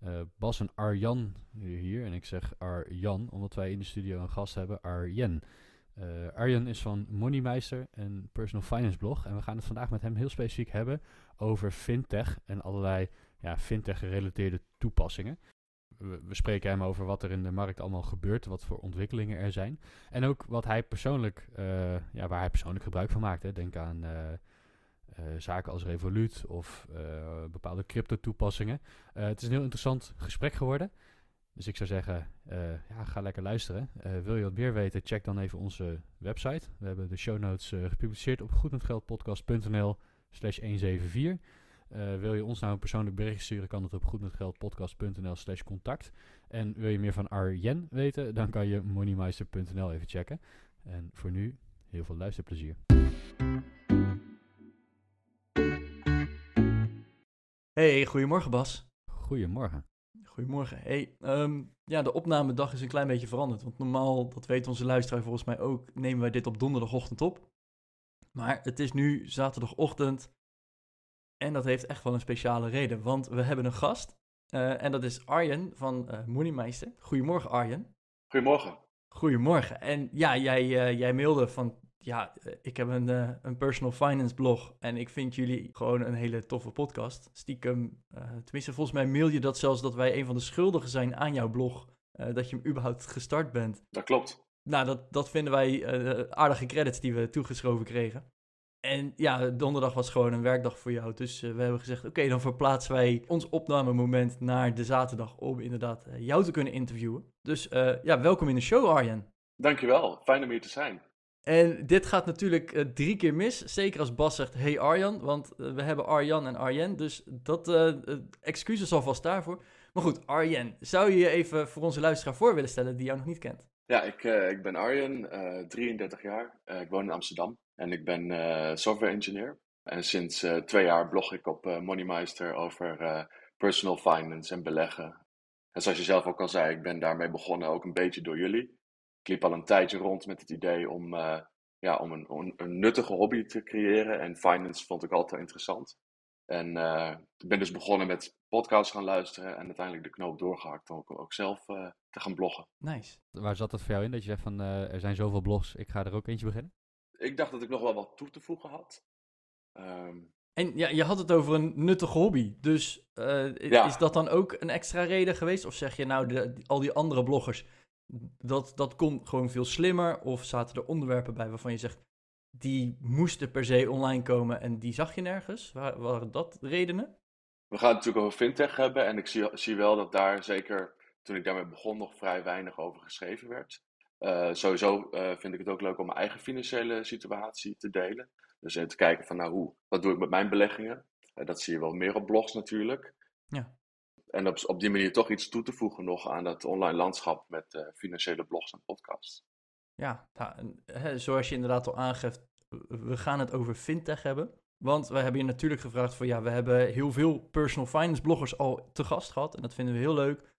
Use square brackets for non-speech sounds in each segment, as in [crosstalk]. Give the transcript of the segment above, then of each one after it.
Eh, Bas en Arjan hier, en ik zeg Arjan omdat wij in de studio een gast hebben, Arjen. Uh, Arjen is van Moneymeister, een personal finance blog. En we gaan het vandaag met hem heel specifiek hebben over fintech en allerlei ja, fintech-gerelateerde toepassingen. We, we, spreken hem over wat er in de markt allemaal gebeurt, wat voor ontwikkelingen er zijn. En ook wat hij persoonlijk, uh, ja, waar hij persoonlijk gebruik van maakt. Hè. Denk aan zaken als Revolut of uh, bepaalde crypto-toepassingen. Uh, het is een heel interessant gesprek geworden. Dus ik zou zeggen, ja, ga lekker luisteren. wil je wat meer weten, check dan even onze website. We hebben de show notes gepubliceerd op goedmetgeldpodcast.nl slash 174. wil je ons nou een persoonlijk bericht sturen, kan dat op goedmetgeldpodcast.nl slash contact. En wil je meer van Arjen weten, dan kan je moneymeister.nl even checken. En voor nu, heel veel luisterplezier. Hey, goedemorgen Bas. Goedemorgen. Goedemorgen. Hey, um, ja, de opnamedag is een klein beetje veranderd. Want normaal, dat weet onze luisteraar volgens mij ook, nemen wij dit op donderdagochtend op. Maar het is nu zaterdagochtend. En dat heeft echt wel een speciale reden. Want we hebben een gast. Uh, en dat is Arjen van uh. Goedemorgen Arjen. Goedemorgen. Goedemorgen. En ja, jij, uh, jij mailde van ja, ik heb een, uh, een personal finance blog en ik vind jullie gewoon een hele toffe podcast. Stiekem, uh, tenminste volgens mij mail je dat zelfs dat wij een van de schuldigen zijn aan jouw blog, uh, dat je hem überhaupt gestart bent. Dat klopt. Nou, dat, dat vinden wij aardige credits die we toegeschoven kregen. En ja, donderdag was gewoon een werkdag voor jou. Dus we hebben gezegd, oké, okay, dan verplaatsen wij ons opnamemoment naar de zaterdag om inderdaad jou te kunnen interviewen. Dus ja, welkom in de show Arjen. Dankjewel, fijn om hier te zijn. En dit gaat natuurlijk uh, drie keer mis. Zeker als Bas zegt, hey Arjan. Want uh, we hebben Arjan en Arjen. Dus dat, uh, excuses alvast daarvoor. Maar goed, Arjen, zou je je even voor onze luisteraar voor willen stellen die jou nog niet kent? Ja, ik, ik ben Arjen, 33 jaar. ik woon in Amsterdam. En ik ben software engineer. En sinds twee jaar blog ik op Moneymeister over personal finance en beleggen. En zoals je zelf ook al zei, ik ben daarmee begonnen ook een beetje door jullie ik liep al een tijdje rond met het idee om, uh, ja, om een, een, een, nuttige hobby te creëren. En finance vond ik altijd interessant. En uh, ik ben dus begonnen met podcasts gaan luisteren en uiteindelijk de knoop doorgehakt om ook, ook zelf uh, te gaan bloggen. Nice. Waar zat dat voor jou in, dat je zegt van er zijn zoveel blogs, ik ga er ook eentje beginnen? Ik dacht dat ik nog wel wat toe te voegen had. Um, en ja, je had het over een nuttige hobby. Dus ja. is dat dan ook een extra reden geweest? Of zeg je nou, de, al die andere bloggers, dat, dat kon gewoon veel slimmer? Of zaten er onderwerpen bij waarvan je zegt, die moesten per se online komen en die zag je nergens? Waar, waren dat redenen? We gaan het natuurlijk over fintech hebben en ik zie, zie wel dat daar zeker toen ik daarmee begon nog vrij weinig over geschreven werd. Uh, sowieso uh, vind ik het ook leuk om mijn eigen financiële situatie te delen. Dus te kijken van nou hoe, wat doe ik met mijn beleggingen? Uh, dat zie je wel meer op blogs natuurlijk. Ja en op, op die manier toch iets toe te voegen nog aan dat online landschap met uh, financiële blogs en podcasts. Ja, zoals je inderdaad al aangeeft, we gaan het over fintech hebben. Want we hebben je natuurlijk gevraagd voor ja, we hebben heel veel personal finance bloggers al te gast gehad en dat vinden we heel leuk.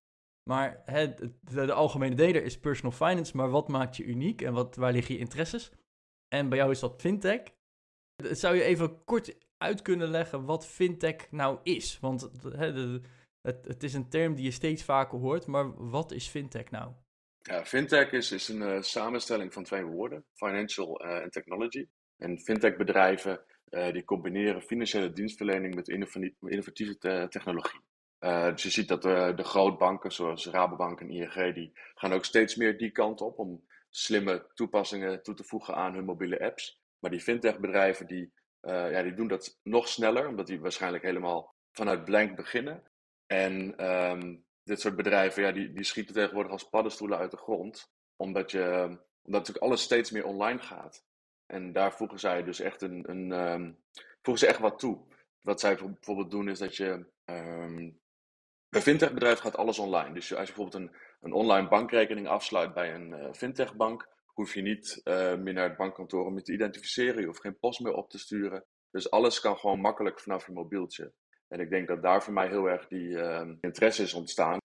Maar hè, de, de, algemene deler is personal finance, maar wat maakt je uniek en wat, waar liggen je interesses? En bij jou is dat fintech. Zou je even kort uit kunnen leggen wat fintech nou is? Want hè, de, het, het is een term die je steeds vaker hoort, maar wat is fintech nou? Ja, fintech is, is een uh, samenstelling van twee woorden, financial uh, en technology. En fintech bedrijven uh, die combineren financiële dienstverlening met innovatieve te technologie. dus je ziet dat de, de grootbanken zoals Rabobank en ING, die gaan ook steeds meer die kant op om slimme toepassingen toe te voegen aan hun mobiele apps. Maar die fintech bedrijven die, ja, die doen dat nog sneller, omdat die waarschijnlijk helemaal vanuit blank beginnen. En um, dit soort bedrijven, ja, die, die schieten tegenwoordig als paddenstoelen uit de grond. Omdat, je, omdat natuurlijk alles steeds meer online gaat. En daar voegen zij dus echt een, een um, voegen ze echt wat toe. Wat zij bijvoorbeeld doen is dat je. Um, bij fintechbedrijven gaat alles online. Dus als je bijvoorbeeld een een online bankrekening afsluit bij een uh, fintechbank, hoef je niet uh, meer naar het bankkantoor om je te identificeren. Je hoeft geen post meer op te sturen. Dus alles kan gewoon makkelijk vanaf je mobieltje. En ik denk dat daar voor mij heel erg die uh, interesse is ontstaan.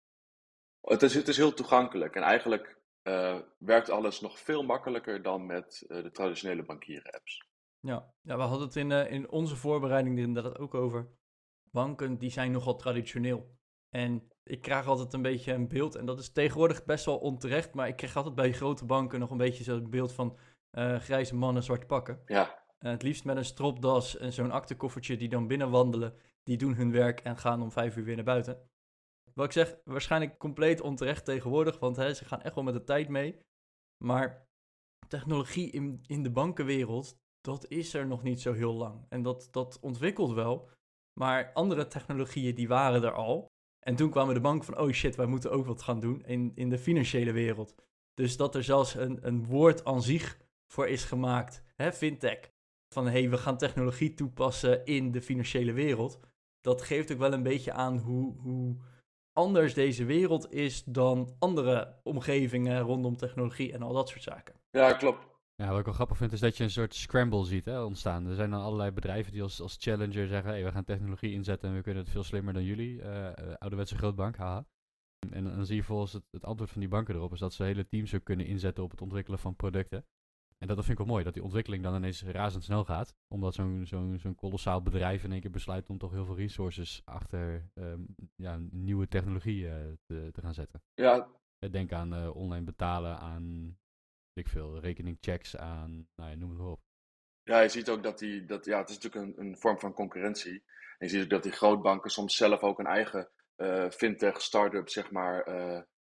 Het is, het is heel toegankelijk en eigenlijk uh, werkt alles nog veel makkelijker dan met uh, de traditionele bankieren-apps. Ja. ja, we hadden het in, uh, in onze voorbereiding inderdaad ook over. Banken die zijn nogal traditioneel. En ik krijg altijd een beetje een beeld, en dat is tegenwoordig best wel onterecht, maar ik krijg altijd bij grote banken nog een beetje zo'n beeld van grijze mannen, zwart pakken. Ja. Het liefst met een stropdas en zo'n aktekoffertje die dan binnen wandelen, die doen hun werk en gaan om vijf uur weer naar buiten. Wat ik zeg, waarschijnlijk compleet onterecht tegenwoordig, want hè, ze gaan echt wel met de tijd mee. Maar technologie in, in de bankenwereld, dat is er nog niet zo heel lang. En dat, dat ontwikkelt wel. Maar andere technologieën die waren er al. En toen kwamen de banken van, oh shit, wij moeten ook wat gaan doen in, in de financiële wereld. Dus dat er zelfs een, een woord aan zich voor is gemaakt, hè, fintech. Van hé, hey, we gaan technologie toepassen in de financiële wereld. Dat geeft ook wel een beetje aan hoe, hoe anders deze wereld is dan andere omgevingen rondom technologie en al dat soort zaken. Ja, klopt. Ja, wat ik wel grappig vind is dat je een soort scramble ziet hè, ontstaan. Er zijn dan allerlei bedrijven die als, als challenger zeggen: hey, we gaan technologie inzetten en we kunnen het veel slimmer dan jullie. Uh, ouderwetse grootbank, haha. En, dan zie je volgens het, het, antwoord van die banken erop is dat ze hele teams ook kunnen inzetten op het ontwikkelen van producten. En dat, dat vind ik wel mooi, dat die ontwikkeling dan ineens razendsnel gaat. Omdat zo'n zo'n zo'n kolossaal bedrijf in één keer besluit om toch heel veel resources achter um, ja, nieuwe technologie uh, te, te, gaan zetten. Ja. Denk aan uh, online betalen, aan ik veel, rekeningchecks, aan nou ja, noem het maar op. Ja, je ziet ook dat die, dat, ja, het is natuurlijk een, een vorm van concurrentie. En je ziet ook dat die grootbanken soms zelf ook een eigen uh, fintech start-up, zeg maar,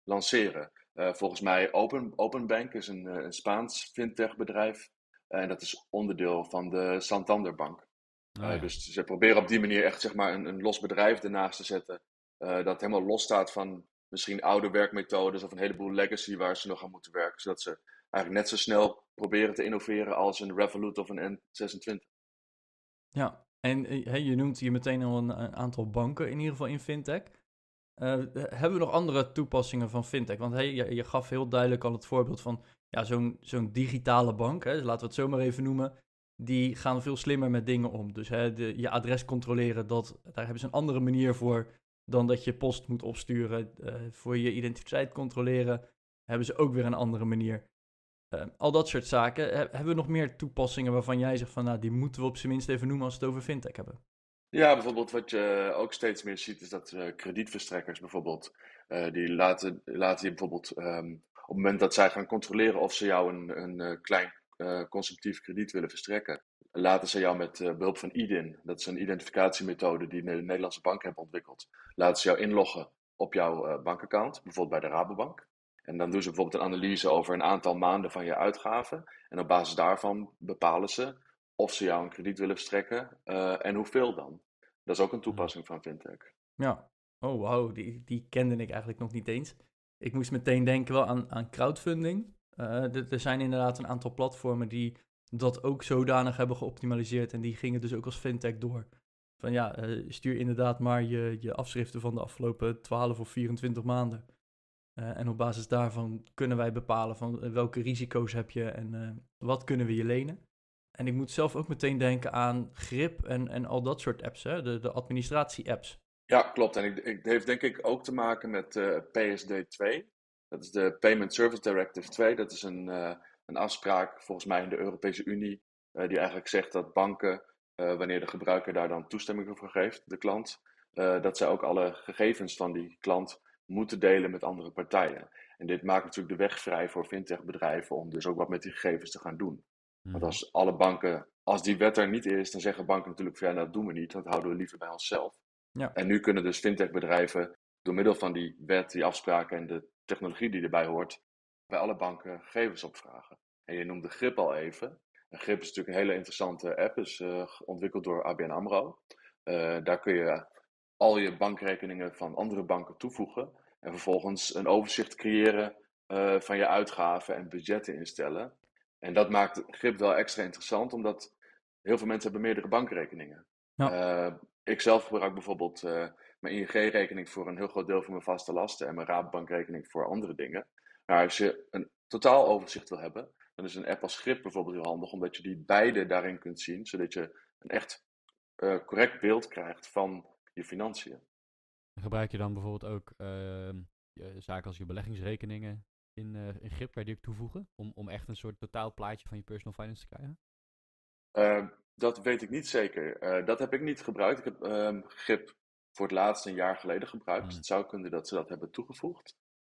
lanceren. Uh, volgens mij Open, Openbank is een, een Spaans fintech bedrijf. en dat is onderdeel van de Santander Bank. Oh, ja. uh, dus ze proberen op die manier echt zeg maar, een, een los bedrijf ernaast te zetten. Dat helemaal los staat van misschien oude werkmethodes of een heleboel legacy waar ze nog aan moeten werken. Zodat ze eigenlijk net zo snel proberen te innoveren als een Revolut of een N26. Ja, en hey, je noemt hier meteen al een, een aantal banken in ieder geval in fintech. Uh, hebben we nog andere toepassingen van fintech? Want hey, je, gaf heel duidelijk al het voorbeeld van ja, zo'n zo'n digitale bank, hè, laten we het zo maar even noemen. Die gaan veel slimmer met dingen om. Dus hè, je adres controleren, dat, daar hebben ze een andere manier voor dan dat je post moet opsturen. Uh, voor je identiteit controleren hebben ze ook weer een andere manier. Uh, al dat soort zaken. He, hebben we nog meer toepassingen waarvan jij zegt van nou, die moeten we op zijn minst even noemen als we het over fintech hebben? Ja, bijvoorbeeld wat je ook steeds meer ziet, is dat uh, kredietverstrekkers bijvoorbeeld, uh, die laten, laten je bijvoorbeeld um, op het moment dat zij gaan controleren of ze jou een, een uh, klein consumptief krediet willen verstrekken, laten ze jou met behulp van IDIN, dat is een identificatiemethode die de Nederlandse banken hebben ontwikkeld, laten ze jou inloggen op jouw bankaccount, bijvoorbeeld bij de Rabobank. En dan doen ze bijvoorbeeld een analyse over een aantal maanden van je uitgaven. En op basis daarvan bepalen ze of ze jou een krediet willen verstrekken uh, en hoeveel dan. Dat is ook een toepassing van fintech. Ja, oh wow, die, die kende ik eigenlijk nog niet eens. Ik moest meteen denken wel aan, aan crowdfunding. Uh, er zijn inderdaad een aantal platformen die dat ook zodanig hebben geoptimaliseerd en die gingen dus ook als fintech door. Van ja, uh, stuur inderdaad maar je, je afschriften van de afgelopen 12 of 24 maanden. Uh, en op basis daarvan kunnen wij bepalen van welke risico's heb je en wat kunnen we je lenen. En ik moet zelf ook meteen denken aan Grip en, en al dat soort apps, hè? De, de administratie-apps. Ja, klopt. En het heeft denk ik ook te maken met uh, PSD 2. Dat is de Payment Service Directive 2. Dat is een, uh, een afspraak volgens mij in de Europese Unie, uh, die eigenlijk zegt dat banken, wanneer de gebruiker daar dan toestemming voor geeft, de klant, dat zij ook alle gegevens van die klant moeten delen met andere partijen. En dit maakt natuurlijk de weg vrij voor fintech-bedrijven om dus ook wat met die gegevens te gaan doen. Want mhm. als alle banken, als die wet er niet is, dan zeggen banken natuurlijk van ja, nou, dat doen we niet, dat houden we liever bij onszelf. Ja. En nu kunnen dus fintech-bedrijven door middel van die wet, die afspraken en de technologie die erbij hoort, bij alle banken gegevens opvragen. En je noemde Grip al even. En Grip is natuurlijk een hele interessante app, is uh, ontwikkeld door ABN AMRO. Uh, daar kun je al je bankrekeningen van andere banken toevoegen en vervolgens een overzicht creëren uh, van je uitgaven en budgetten instellen. En dat maakt grip wel extra interessant, omdat heel veel mensen hebben meerdere bankrekeningen. Ja. Uh, ik zelf gebruik bijvoorbeeld uh, mijn ING-rekening voor een heel groot deel van mijn vaste lasten en mijn Rabobankrekening voor andere dingen. Maar als je een totaal overzicht wil hebben, dan is een app als Grip bijvoorbeeld heel handig, omdat je die beide daarin kunt zien, zodat je een echt uh, correct beeld krijgt van je financiën. Gebruik je dan bijvoorbeeld ook uh, zaken als je beleggingsrekeningen in, uh, in Grip, kan je die ook toevoegen? Om, om echt een soort totaalplaatje van je personal finance te krijgen? Ehm, dat weet ik niet zeker. Eh, dat heb ik niet gebruikt. Ik heb ehm, Grip voor het laatst een jaar geleden gebruikt. Dus hmm. het zou kunnen dat ze dat hebben toegevoegd.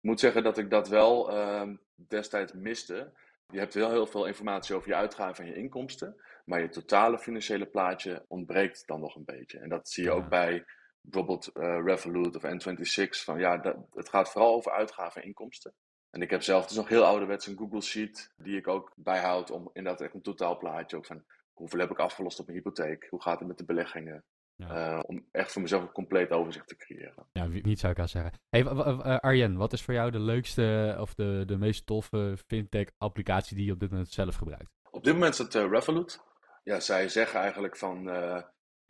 Ik moet zeggen dat ik dat wel uh, destijds miste. Je hebt wel heel veel informatie over je uitgaven en je inkomsten. Maar je totale financiële plaatje ontbreekt dan nog een beetje. En dat zie je ook bij bijvoorbeeld uh, Revolut of N26. Van, ja, dat, het gaat vooral over uitgaven en inkomsten. En ik heb zelf dus nog heel ouderwets een Google Sheet die ik ook bijhoud om inderdaad echt een totaalplaatje ook van hoeveel heb ik afgelost op mijn hypotheek, hoe gaat het met de beleggingen, uh, om echt voor mezelf een compleet overzicht te creëren. Ja, niet zou ik aan zeggen. Hey, uh, Arjen, wat is voor jou de leukste of de, de meest toffe fintech-applicatie die je op dit moment zelf gebruikt? Op dit moment is het uh, Revolut. Ja, zij zeggen eigenlijk van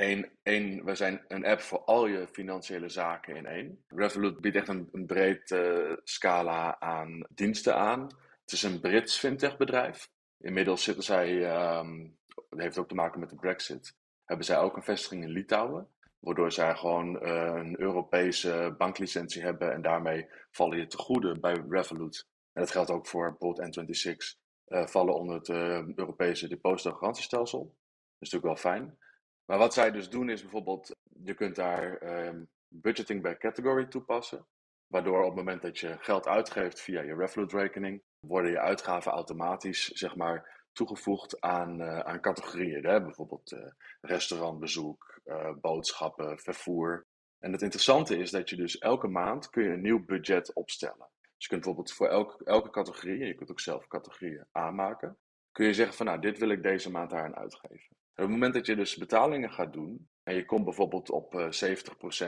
één, één, we zijn een app voor al je financiële zaken in één. Revolut biedt echt een, breed scala aan diensten aan. Het is een Brits fintech-bedrijf. Inmiddels zitten zij, um, dat heeft ook te maken met de Brexit, hebben zij ook een vestiging in Litouwen. Waardoor zij gewoon uh, een Europese banklicentie hebben en daarmee vallen je te goede bij Revolut. En dat geldt ook voor bijvoorbeeld N26, uh, vallen onder het Europese depositogarantiestelsel. Dat is natuurlijk wel fijn. Maar wat zij dus doen is bijvoorbeeld, je kunt daar um, budgeting by category toepassen. Waardoor op het moment dat je geld uitgeeft via je Revolut-rekening, worden je uitgaven automatisch zeg maar, toegevoegd aan, uh, aan categorieën. Hè? Bijvoorbeeld uh, restaurantbezoek, uh, boodschappen, vervoer. En het interessante is dat je dus elke maand kun je een nieuw budget opstellen. Dus je kunt bijvoorbeeld voor elke, elke categorie, en je kunt ook zelf categorieën aanmaken, kun je zeggen van nou, dit wil ik deze maand daaraan uitgeven. Op het moment dat je dus betalingen gaat doen, en je komt bijvoorbeeld op 70%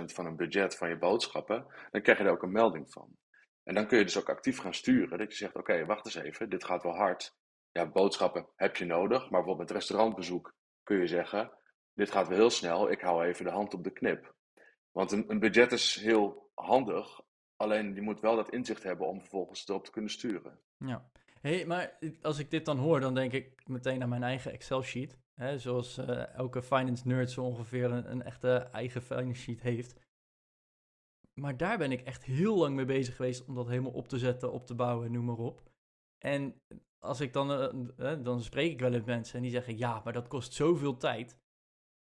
van een budget van je boodschappen, dan krijg je er ook een melding van. En dan kun je dus ook actief gaan sturen. Dat je zegt, oké, wacht eens even, dit gaat wel hard ja, boodschappen heb je nodig. Maar bijvoorbeeld met restaurantbezoek kun je zeggen: Dit gaat wel heel snel, ik hou even de hand op de knip. Want een, een budget is heel handig, alleen je moet wel dat inzicht hebben om vervolgens erop te kunnen sturen. Ja, hey, maar als ik dit dan hoor, dan denk ik meteen aan mijn eigen Excel-sheet. Hè, zoals uh, elke finance nerd zo ongeveer een, echte eigen finance sheet heeft. Maar daar ben ik echt heel lang mee bezig geweest om dat helemaal op te zetten, op te bouwen, noem maar op. En als ik dan, uh, dan spreek ik wel eens mensen en die zeggen, ja, maar dat kost zoveel tijd.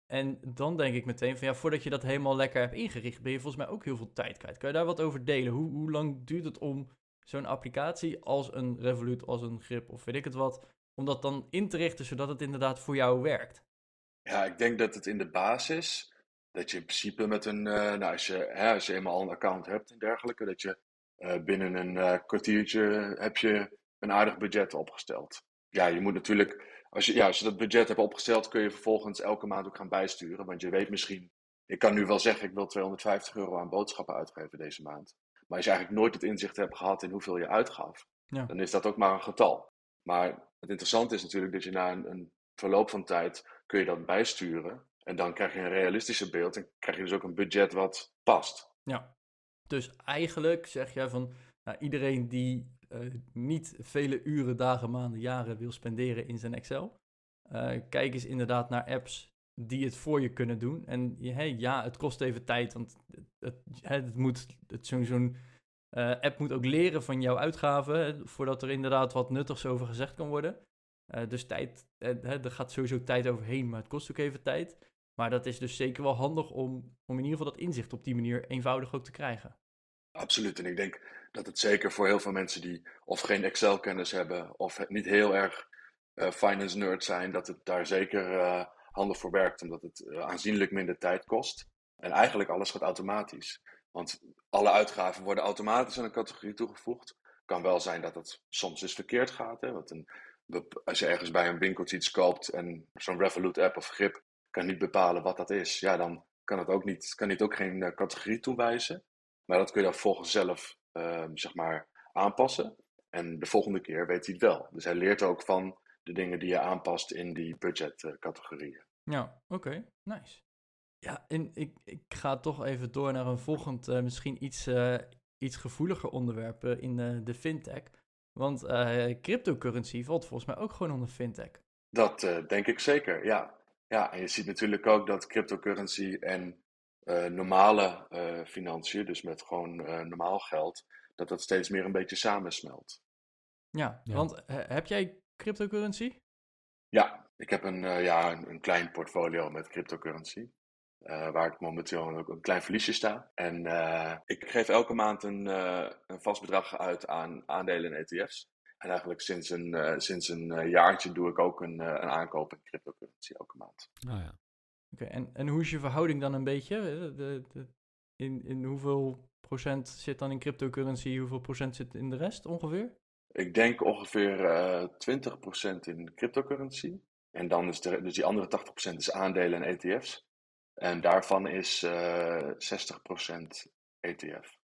En dan denk ik meteen van, ja, voordat je dat helemaal lekker hebt ingericht, ben je volgens mij ook heel veel tijd kwijt. Kan je daar wat over delen? Hoe, hoe lang duurt het om zo'n applicatie als een Revolut, als een Grip of weet ik het wat, om dat dan in te richten zodat het inderdaad voor jou werkt? Ja, ik denk dat het in de basis, dat je in principe met een, uh, nou, als je, hè, als je eenmaal een account hebt en dergelijke, dat je uh, binnen een kwartiertje heb je een aardig budget opgesteld. Ja, je moet natuurlijk, als je, ja, als je dat budget hebt opgesteld, kun je vervolgens elke maand ook gaan bijsturen. Want je weet misschien, ik kan nu wel zeggen, ik wil 250 euro aan boodschappen uitgeven deze maand. Maar als je eigenlijk nooit het inzicht hebt gehad in hoeveel je uitgaf, ja. dan is dat ook maar een getal. Maar het interessante is natuurlijk dat je na een, een verloop van tijd kun je dat bijsturen. En dan krijg je een realistischer beeld en krijg je dus ook een budget wat past. Ja, dus eigenlijk zeg jij van nou, iedereen die uh, niet vele uren, dagen, maanden, jaren wil spenderen in zijn Excel. Uh, kijk eens inderdaad naar apps die het voor je kunnen doen. En hey, ja, het kost even tijd, want het, het, het moet, het, zo'n uh, app moet ook leren van jouw uitgaven, voordat er inderdaad wat nuttigs over gezegd kan worden. dus tijd, er gaat sowieso tijd overheen, maar het kost ook even tijd. Maar dat is dus zeker wel handig om, om in ieder geval dat inzicht op die manier eenvoudig ook te krijgen. Absoluut. En ik denk dat het zeker voor heel veel mensen die of geen Excel-kennis hebben of niet heel erg finance nerd zijn, dat het daar zeker handig voor werkt, omdat het aanzienlijk minder tijd kost. En eigenlijk alles gaat automatisch. Want alle uitgaven worden automatisch aan een categorie toegevoegd. Kan wel zijn dat het soms eens verkeerd gaat. Hè? Want een, als je ergens bij een winkeltje iets koopt en zo'n Revolut-app of grip kan niet bepalen wat dat is, ja, dan kan het ook, niet, kan het ook geen categorie toewijzen. Maar dat kun je dan volgens zelf Ehm, zeg maar, aanpassen. En de volgende keer weet hij het wel. Dus hij leert ook van de dingen die je aanpast in die budgetcategorieën. ja, oké, nice. Ja, en ik, ik ga toch even door naar een volgend, uh, misschien iets, uh, iets gevoeliger onderwerp in uh, de fintech. Want cryptocurrency valt volgens mij ook gewoon onder fintech. Dat denk ik zeker, ja. Ja, en je ziet natuurlijk ook dat cryptocurrency en normale financiën, dus met gewoon normaal geld, dat dat steeds meer een beetje samensmelt. Ja, ja. want heb jij cryptocurrency? Ja, ik heb een, ja, een, een klein portfolio met cryptocurrency. Uh, waar ik momenteel ook een klein verliesje sta. En uh, ik geef elke maand een, uh, een, vast bedrag uit aan aandelen en ETF's. En eigenlijk sinds een, sinds een jaartje doe ik ook een, een aankoop in cryptocurrency elke maand. Oh ja. Oké, en, en hoe is je verhouding dan een beetje? De, de, in, in hoeveel procent zit dan in cryptocurrency, hoeveel procent zit in de rest ongeveer? Ik denk ongeveer 20% in cryptocurrency. En dan is de, dus die andere 80% is aandelen en ETF's. En daarvan is uh, 60% ETF.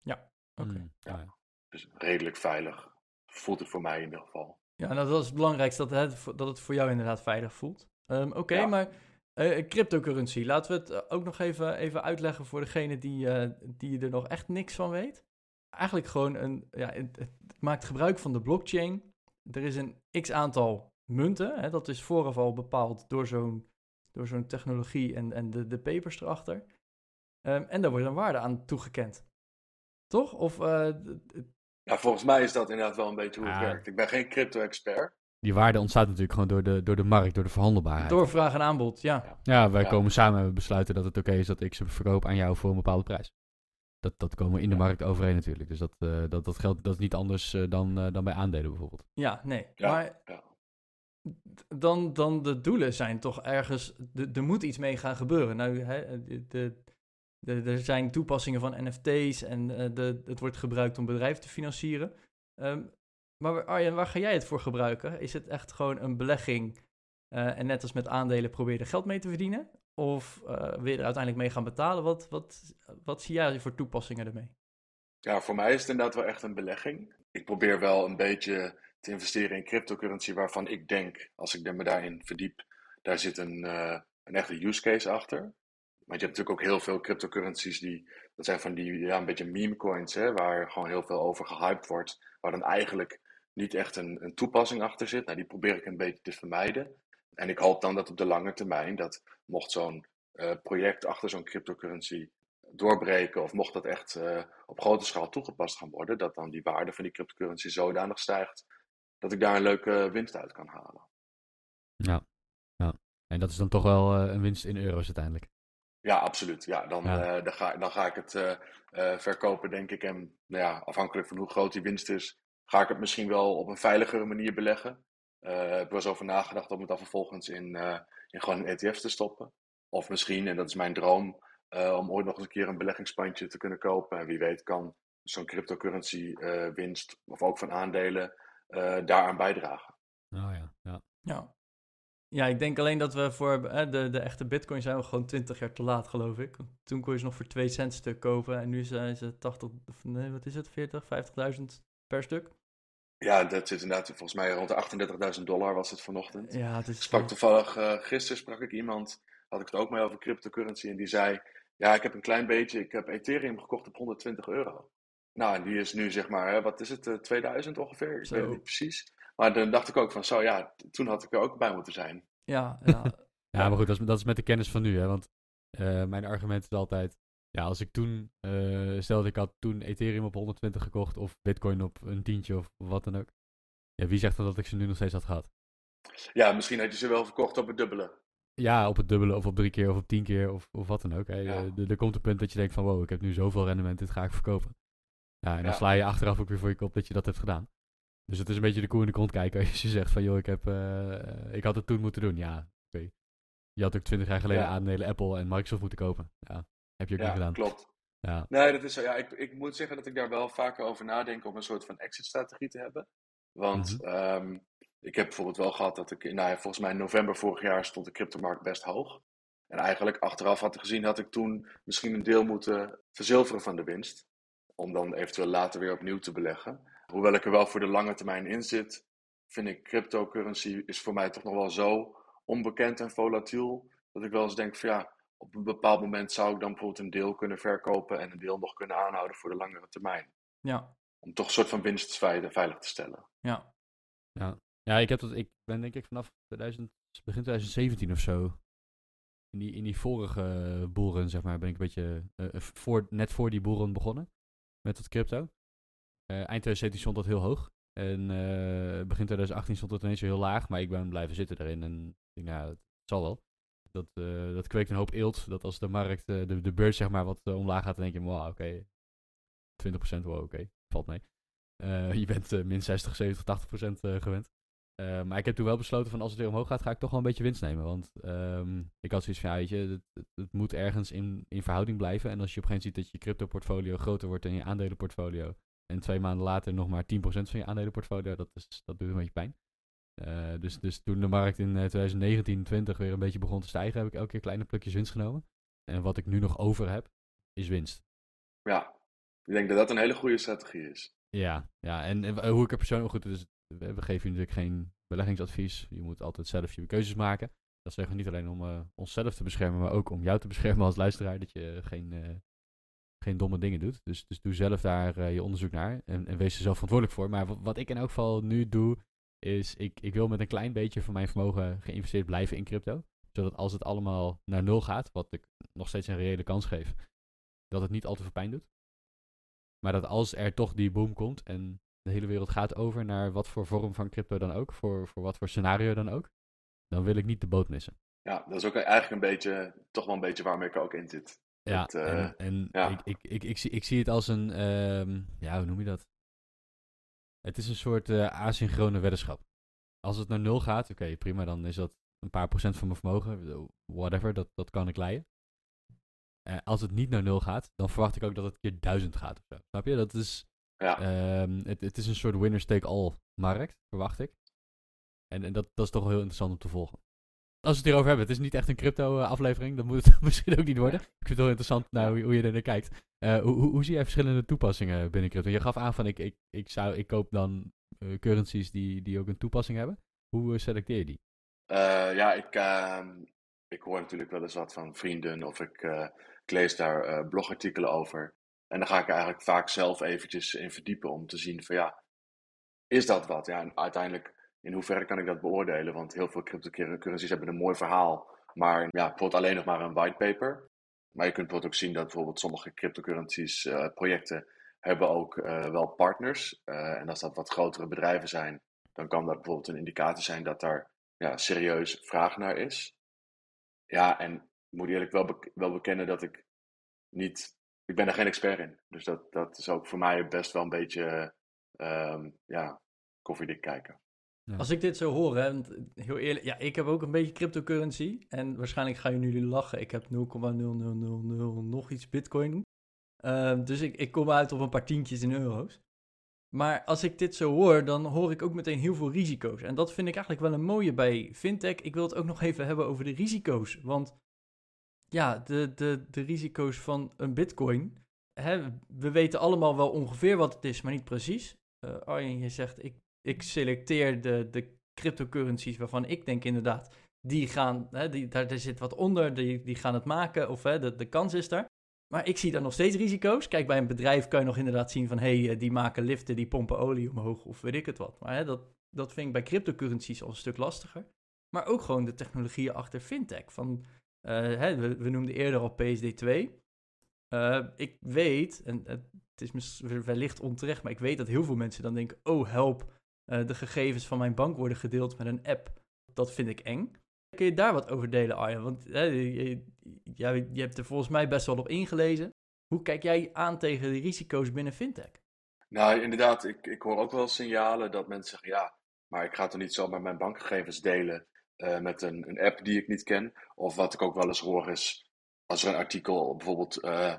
Ja, oké. Mm, ja. Dus redelijk veilig. Voelt het voor mij in ieder geval. Ja, nou, dat is het belangrijkste, dat het, dat het voor jou inderdaad veilig voelt. Um, oké, ja. maar uh, cryptocurrency, laten we het eh, ook nog even, even uitleggen voor degene die, uh, die er nog echt niks van weet. Eigenlijk gewoon een, ja, het, het, maakt gebruik van de blockchain. Er is een x aantal munten, hè, dat is vooraf al bepaald door zo'n door zo'n technologie en, en de, de papers erachter. Um, en daar wordt een waarde aan toegekend. Toch? Of, uh, ja, volgens mij is dat inderdaad wel een beetje hoe het ah. werkt. Ik ben geen crypto-expert. Die waarde ontstaat natuurlijk gewoon door de, door de markt, door de verhandelbaarheid. Door vraag en aanbod, ja. Ja, ja wij ja. komen samen en besluiten dat het oké okay is dat ik ze verkoop aan jou voor een bepaalde prijs. Dat, dat komen we in de markt overeen natuurlijk. Dus dat, uh, dat, dat geldt dat is niet anders uh, dan, dan bij aandelen bijvoorbeeld. Ja, nee. maar dan, dan de doelen zijn toch ergens, er moet iets mee gaan gebeuren. Nou, hè, de, de, er zijn toepassingen van NFT's en de, het wordt gebruikt om bedrijven te financieren. Um, maar Arjen, waar ga jij het voor gebruiken? Is het echt gewoon een belegging uh, en net als met aandelen probeer je geld mee te verdienen? Of uh, wil je er uiteindelijk mee gaan betalen? Wat, wat, wat zie jij voor toepassingen ermee? Ja, voor mij is het inderdaad wel echt een belegging. Ik probeer wel een beetje te investeren in cryptocurrency waarvan ik denk, als ik me daarin verdiep, daar zit een, uh, een echte use case achter. Maar je hebt natuurlijk ook heel veel cryptocurrencies die, dat zijn van die, ja, een beetje meme coins, hè, waar gewoon heel veel over gehyped wordt, waar dan eigenlijk niet echt een, een toepassing achter zit. Nou, die probeer ik een beetje te vermijden. En ik hoop dan dat op de lange termijn, dat mocht zo'n uh, project achter zo'n cryptocurrency doorbreken, of mocht dat echt uh, op grote schaal toegepast gaan worden, dat dan die waarde van die cryptocurrency zodanig stijgt dat ik daar een leuke winst uit kan halen. Ja, ja. en dat is dan toch wel uh, een winst in euro's uiteindelijk. Ja, absoluut. Ja, dan, ja. Uh, dan, ga, dan ga ik het uh, verkopen, denk ik. En nou ja, afhankelijk van hoe groot die winst is, ga ik het misschien wel op een veiligere manier beleggen. ik heb wel eens over nagedacht om het dan vervolgens in, in gewoon een ETF te stoppen. Of misschien, en dat is mijn droom, om ooit nog eens een keer een beleggingspandje te kunnen kopen. En wie weet kan zo'n cryptocurrency winst, of ook van aandelen, daaraan bijdragen. Oh ja, ja. Ja, ja ik denk alleen dat we voor eh, de, de echte bitcoin zijn we gewoon 20 jaar te laat, geloof ik. Toen kon je ze nog voor 2 cent stuk kopen en nu zijn ze 80, nee, wat is het, 40, 50.000 per stuk. Ja, dat zit inderdaad volgens mij rond de 38.000 dollar was het vanochtend. Ja, het is sprak toevallig, uh, gisteren sprak ik iemand, had ik het ook mee over cryptocurrency en die zei, ja, ik heb een klein beetje, ik heb Ethereum gekocht op 120 euro. Nou, en die is nu zeg maar, wat is het, 2000 eh, ongeveer? Ik zo. weet het niet precies. Maar dan dacht ik ook van, zo ja, toen had ik er ook bij moeten zijn. Ja, ja. [laughs] ja maar goed, dat is, dat is met de kennis van nu, hè. Want uh, mijn argument is altijd, ja, als ik toen, uh, stel ik had toen Ethereum op 120 gekocht of Bitcoin op een tientje of wat dan ook. Ja, wie zegt dan dat ik ze nu nog steeds had gehad? Ja, misschien had je ze wel verkocht op het dubbele. Ja, op het dubbele of op drie keer of op tien keer of, of wat dan ook. Hè. Ja. Er komt een punt dat je denkt van wow, ik heb nu zoveel rendement, dit ga ik verkopen. Ja, en dan sla je achteraf ook weer voor je kop dat je dat hebt gedaan. Dus het is een beetje de koe in de kont kijken als je zegt van joh, ik, heb, uh, ik had het toen moeten doen. Ja, oké. Okay. Je had ook twintig jaar geleden ja. aandelen Apple en Microsoft moeten kopen. Ja, heb je ook ja, niet gedaan. klopt. Ja. Nee, dat is zo. Ja, ik, ik moet zeggen dat ik daar wel vaker over nadenk om een soort van exit-strategie te hebben. Want mm -hmm. um, ik heb bijvoorbeeld wel gehad dat ik, nou ja, volgens mij in november vorig jaar stond de cryptomarkt best hoog. En eigenlijk achteraf had ik gezien, had ik toen misschien een deel moeten verzilveren van de winst om dan eventueel later weer opnieuw te beleggen. Hoewel ik er wel voor de lange termijn in zit, vind ik cryptocurrency is voor mij toch nog wel zo onbekend en volatiel, dat ik wel eens denk van ja, op een bepaald moment zou ik dan bijvoorbeeld een deel kunnen verkopen en een deel nog kunnen aanhouden voor de langere termijn. Ja, Om toch een soort van winst veilig veilig te stellen. ja. Ja, ik, heb dat, ik ben denk ik vanaf 2000, begin 2017 of zo. In die, in die vorige boeren, zeg maar, ben ik een beetje eh, voor, net voor die boeren begonnen. Met het crypto. Eh, eind 2017 stond dat heel hoog. En eh, begin 2018 stond het ineens heel laag. Maar ik ben blijven zitten erin. En ik nou, het zal wel. Dat, eh, dat kweekt een hoop eelt. Dat als de markt, de, de beurs zeg maar, wat omlaag gaat, dan denk je, wow, oké. 20% wow, oké. Valt mee. [laughs] Je bent min 60, 70, 80% eh, gewend. Eh, maar ik heb toen wel besloten van als het weer omhoog gaat, ga ik toch wel een beetje winst nemen. Want ehm, ik had zoiets van, ja, weet je, het, het, het moet ergens in, in verhouding blijven. En als je op een gegeven moment ziet dat je crypto portfolio groter wordt dan je aandelenportfolio. En twee maanden later nog maar 10% van je aandelenportfolio, dat, is, dat doet een beetje pijn. Eh, dus, dus toen de markt in eh, 2019, 20 weer een beetje begon te stijgen, heb ik elke keer kleine plukjes winst genomen. En wat ik nu nog over heb, is winst. Ja, ik denk dat dat een hele goede strategie is. Ja, ja. En, en hoe ik er persoonlijk goed, dus we, geven je natuurlijk geen beleggingsadvies. Je moet altijd zelf je keuzes maken. Dat zeggen we niet alleen om eh, onszelf te beschermen, maar ook om jou te [laughs] beschermen als luisteraar. Dat je geen, eh, geen domme dingen doet. Dus, dus doe zelf daar eh, je onderzoek naar en, en wees er zelf verantwoordelijk voor. Maar wat, wat ik in elk geval nu doe, is ik, ik wil met een klein beetje van mijn vermogen geïnvesteerd blijven in crypto. Zodat als het allemaal naar nul gaat, wat ik nog steeds een reële kans geef, dat het niet al te veel pijn doet. Maar dat als er toch die boom komt en de hele wereld gaat over naar wat voor vorm van crypto dan ook, voor, voor wat voor scenario dan ook, dan wil ik niet de boot missen. Ja, dat is ook eigenlijk een beetje, toch wel een beetje waarmee ik ook in zit. Ja, eh, en, en ja. Ik, ik, ik, ik, zie, ik zie het als een, ehm, ja, hoe noem je dat? Het is een soort eh, asynchrone weddenschap. Als het naar nul gaat, oké, prima, dan is dat een paar procent van mijn vermogen, whatever, dat, dat kan ik leiden. Eh, als het niet naar nul gaat, dan verwacht ik ook dat het keer duizend gaat of zo. Snap je? Dat is, Ja, Ehm, het, het is een soort winner take all markt, verwacht ik. En, en dat, dat is toch wel heel interessant om te volgen. Als we het hierover hebben, het is niet echt een crypto eh, aflevering, dat moet [laughs] het misschien ook niet worden. Ik vind het wel interessant nou, hoe, hoe je er naar kijkt. Eh, hoe, hoe, hoe zie jij verschillende toepassingen binnen crypto? Je gaf aan van ik, ik, ik, zou, ik koop dan eh, currencies die, die ook een toepassing hebben. Hoe selecteer je die? Ja ik, ehm, ik hoor natuurlijk wel eens wat van vrienden of ik, ik lees daar blogartikelen over. En dan ga ik eigenlijk vaak zelf eventjes in verdiepen om te zien van ja, is dat wat? Ja, en uiteindelijk, in hoeverre kan ik dat beoordelen? Want heel veel cryptocurrencies hebben een mooi verhaal, maar ja, bijvoorbeeld alleen nog maar een whitepaper. Maar je kunt bijvoorbeeld ook zien dat bijvoorbeeld sommige cryptocurrencies, eh, projecten, hebben ook eh, wel partners. Eh, en als dat wat grotere bedrijven zijn, dan kan dat bijvoorbeeld een indicatie zijn dat daar ja, serieus vraag naar is. Ja, en ik moet eerlijk wel, wel bekennen dat ik niet, ik ben er geen expert in. Dus dat, dat is ook voor mij best wel een beetje, ehm, ja, koffiedik kijken. Ja. Als ik dit zo hoor, hè, want heel eerlijk, ja, ik heb ook een beetje cryptocurrency. En waarschijnlijk gaan jullie lachen. Ik heb 0,0000 nog iets bitcoin. Ehm, dus ik, ik kom uit op een paar tientjes in euro's. Maar als ik dit zo hoor, dan hoor ik ook meteen heel veel risico's. En dat vind ik eigenlijk wel een mooie bij fintech. Ik wil het ook nog even hebben over de risico's. Want ja, de, de, de risico's van een bitcoin. Hè, we weten allemaal wel ongeveer wat het is, maar niet precies. Eh Arjen, je zegt, ik, ik selecteer de, de cryptocurrencies waarvan ik denk inderdaad, die gaan, hè, die, daar, daar zit wat onder, die, die gaan het maken, of hè, de, de kans is daar. Maar ik zie daar nog steeds risico's. Kijk, bij een bedrijf kan je nog inderdaad zien van, hé, hey, eh, die maken liften, die pompen olie omhoog, of weet ik het wat. Maar hè, dat, dat vind ik bij cryptocurrencies al een stuk lastiger. Maar ook gewoon de technologieën achter fintech. Van, hè, we, noemden eerder al PSD2. Eh, ik weet, en het is wellicht onterecht, maar ik weet dat heel veel mensen dan denken: oh help, eh, de gegevens van mijn bank worden gedeeld met een app. Dat vind ik eng. Kun je daar wat over delen, Arjen? Want hè, je, ja, je hebt er volgens mij best wel op ingelezen. Hoe kijk jij aan tegen de risico's binnen fintech? Nou, inderdaad, ik, ik hoor ook wel signalen dat mensen zeggen, ja, maar ik ga toch niet zomaar mijn bankgegevens delen eh, met een, een app die ik niet ken. Of wat ik ook wel eens hoor is, als er een artikel bijvoorbeeld eh,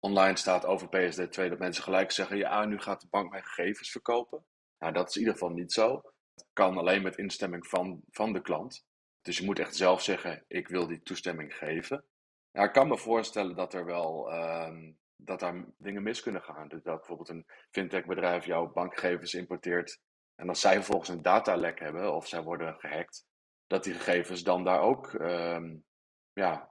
online staat over PSD2, dat mensen gelijk zeggen, ja, nu gaat de bank mijn gegevens verkopen. Nou, dat is in ieder geval niet zo. Het kan alleen met instemming van, van de klant. Dus je moet echt zelf zeggen, ik wil die toestemming geven. Ja, ik kan me voorstellen dat er wel ehm, dat daar dingen mis kunnen gaan. Dus dat bijvoorbeeld een fintech-bedrijf jouw bankgegevens importeert. En als zij vervolgens een datalek hebben of zij worden gehackt, dat die gegevens dan daar ook ehm, ja,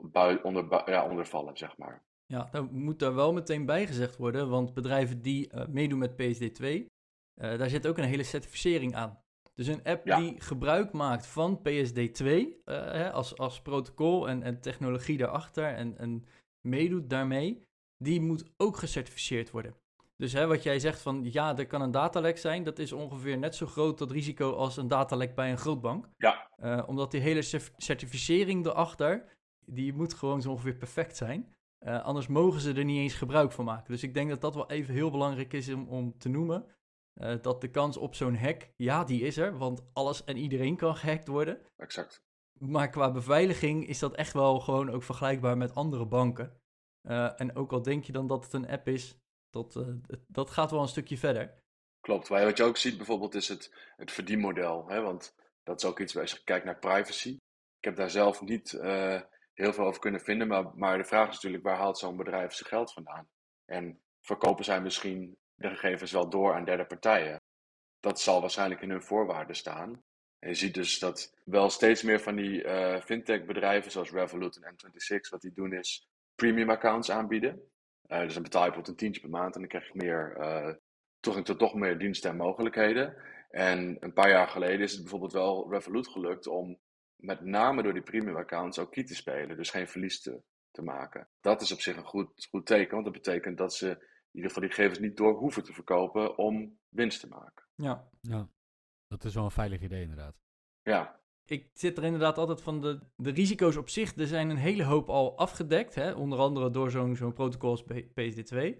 bui, onder, bui- ja, onder vallen, zeg maar. Ja, daar moet daar wel meteen bij gezegd worden, want bedrijven die eh, meedoen met PSD2, eh, daar zit ook een hele certificering aan. Dus een app Ja. die gebruik maakt van PSD2 eh, hè, als, als protocol en, en technologie daarachter en, en meedoet daarmee, die moet ook gecertificeerd worden. Dus hè, wat jij zegt van ja, er kan een datalek zijn, dat is ongeveer net zo groot dat risico als een datalek bij een grootbank. Ja. Eh, omdat die hele cer- certificering erachter, die moet gewoon zo ongeveer perfect zijn. Eh, anders mogen ze er niet eens gebruik van maken. Dus ik denk dat dat wel even heel belangrijk is om, om te noemen. Eh, dat de kans op zo'n hack, ja, die is er. Want alles en iedereen kan gehackt worden. Exact. Maar qua beveiliging is dat echt wel gewoon ook vergelijkbaar met andere banken. En ook al denk je dan dat het een app is, dat, eh, dat gaat wel een stukje verder. Klopt. Waar je- Wat je ook ziet bijvoorbeeld is het, het verdienmodel. Hè? Want dat is ook iets waar je kijkt naar privacy. Ik heb daar zelf niet eh, heel veel over kunnen vinden. Maar, maar de vraag is natuurlijk, waar haalt zo'n bedrijf zijn geld vandaan? En verkopen zij misschien de gegevens wel door aan derde partijen? Dat zal waarschijnlijk in hun voorwaarden staan. En je ziet dus dat wel steeds meer van die eh, fintech bedrijven zoals Revolut en N26, wat die doen is premium accounts aanbieden. Eh, dus dan betaal je bijvoorbeeld een tientje per maand en dan krijg je meer eh, toegang tot toch meer diensten en mogelijkheden. En een paar jaar geleden is het bijvoorbeeld wel Revolut gelukt om met name door die premium accounts ook key te spelen, dus geen verlies te, te maken. Dat is op zich een goed, goed teken, want dat betekent dat ze in ieder geval die gegevens niet door hoeven te verkopen om winst te maken. Ja, Ja, dat is wel een veilig idee inderdaad. Ja, ik zit er inderdaad altijd van de, de risico's op zich. Er zijn een hele hoop al afgedekt, hè? onder andere door zo'n zo'n protocol als P- PSD2.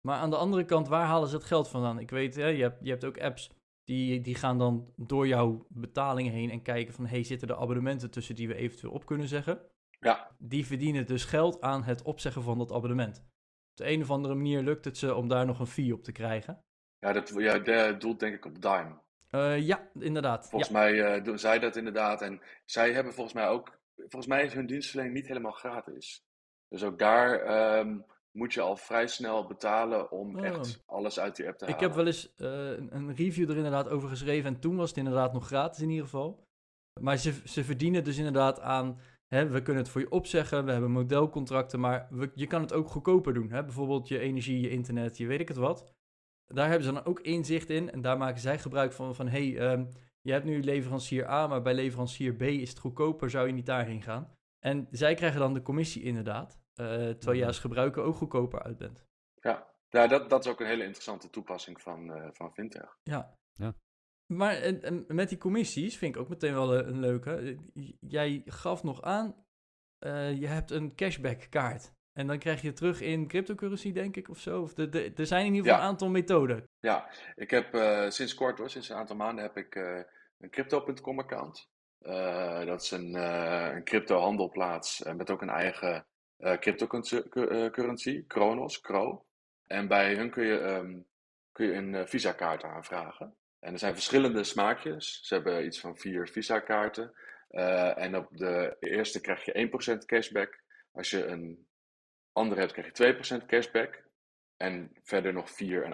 Maar aan de andere kant, waar halen ze het geld vandaan? Ik weet, hè, je, hebt, je hebt ook apps die, die gaan dan door jouw betaling heen en kijken van, hey, zitten er abonnementen tussen die we eventueel op kunnen zeggen? ja, Die verdienen dus geld aan het opzeggen van dat abonnement. Op de een of andere manier lukt het ze om daar nog een fee op te krijgen. ja dat ja, doelt denk ik op Dime. Eh, ja, inderdaad. Volgens mij eh, doen zij dat inderdaad. En zij hebben volgens mij ook, volgens mij is hun dienstverlening niet helemaal gratis. Dus ook daar ehm, moet je al vrij snel betalen om Oh. echt alles uit die app te Ik halen. heb wel eens eh, een, een review er inderdaad over geschreven en toen was het inderdaad nog gratis in ieder geval. Maar ze, ze verdienen dus inderdaad aan, hè, we kunnen het voor je opzeggen, we hebben modelcontracten, maar we, je kan het ook goedkoper doen. Hè? Bijvoorbeeld je energie, je internet, je weet ik het wat. Daar hebben ze dan ook inzicht in en daar maken zij gebruik van, van hey, ehm, je hebt nu leverancier A, maar bij leverancier B is het goedkoper, zou je niet daarheen gaan? En zij krijgen dan de commissie inderdaad, eh, terwijl je Mhm. als gebruiker ook goedkoper uit bent. Ja, ja dat, dat is ook een hele interessante toepassing van, eh, van Fintech. Ja. Ja. Maar en, en met die commissies vind ik ook meteen wel een, een leuke. Eh, Jij gaf nog aan, eh, je hebt een cashback kaart. En dan krijg je terug in cryptocurrency, denk ik, of zo. Of de, de, er zijn in ieder geval Ja. een aantal methoden. Ja, ik heb eh, sinds kort hoor, sinds een aantal maanden heb ik eh, een crypto.com account. Eh, dat is een, een crypto handelplaats met ook een eigen cryptocurrency, Kronos, Cro. En bij hun kun je, ehm, kun je een eh, Visa kaart aanvragen. En er zijn verschillende smaakjes. Ze hebben iets van vier Visa kaarten. Eh, en op de eerste krijg je 1% cashback. Als je een andere hebt, krijg je 2% cashback. En verder nog 4 en